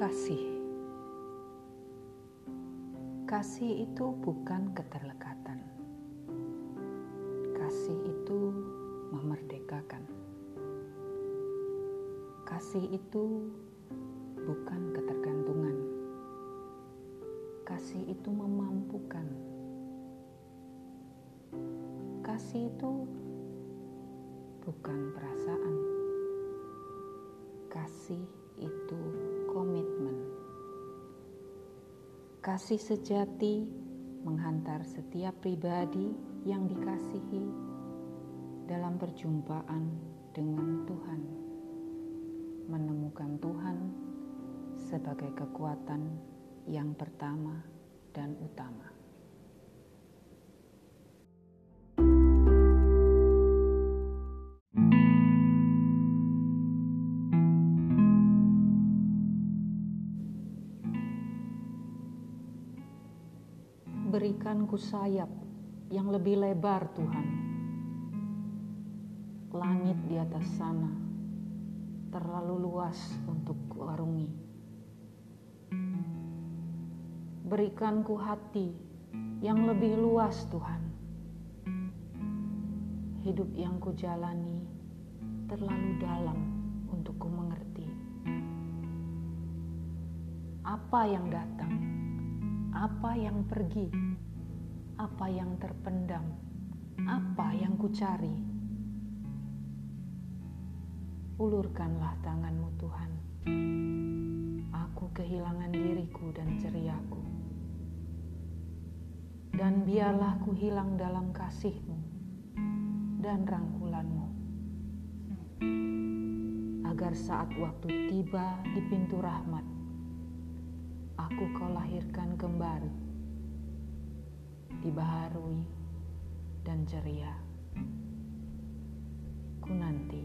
Kasih. Kasih itu bukan keterlekatan. Kasih itu memerdekakan. Kasih itu bukan ketergantungan. Kasih itu memampukan. Kasih itu bukan perasaan. Kasih itu Kasih sejati menghantar setiap pribadi yang dikasihi dalam perjumpaan dengan Tuhan, menemukan Tuhan sebagai kekuatan yang pertama dan utama. Berikanku sayap yang lebih lebar, Tuhan. Langit di atas sana terlalu luas untuk kuarungi. Berikanku hati yang lebih luas, Tuhan. Hidup yang kujalani terlalu dalam untuk ku mengerti. Apa yang datang? Apa yang pergi, apa yang terpendam, apa yang kucari. Ulurkanlah tanganmu Tuhan. Aku kehilangan diriku dan ceriaku. Dan biarlah ku hilang dalam kasihmu dan rangkulanmu. Agar saat waktu tiba di pintu rahmat, aku kau lahirkan kembali, dibaharui dan ceria. Ku nanti.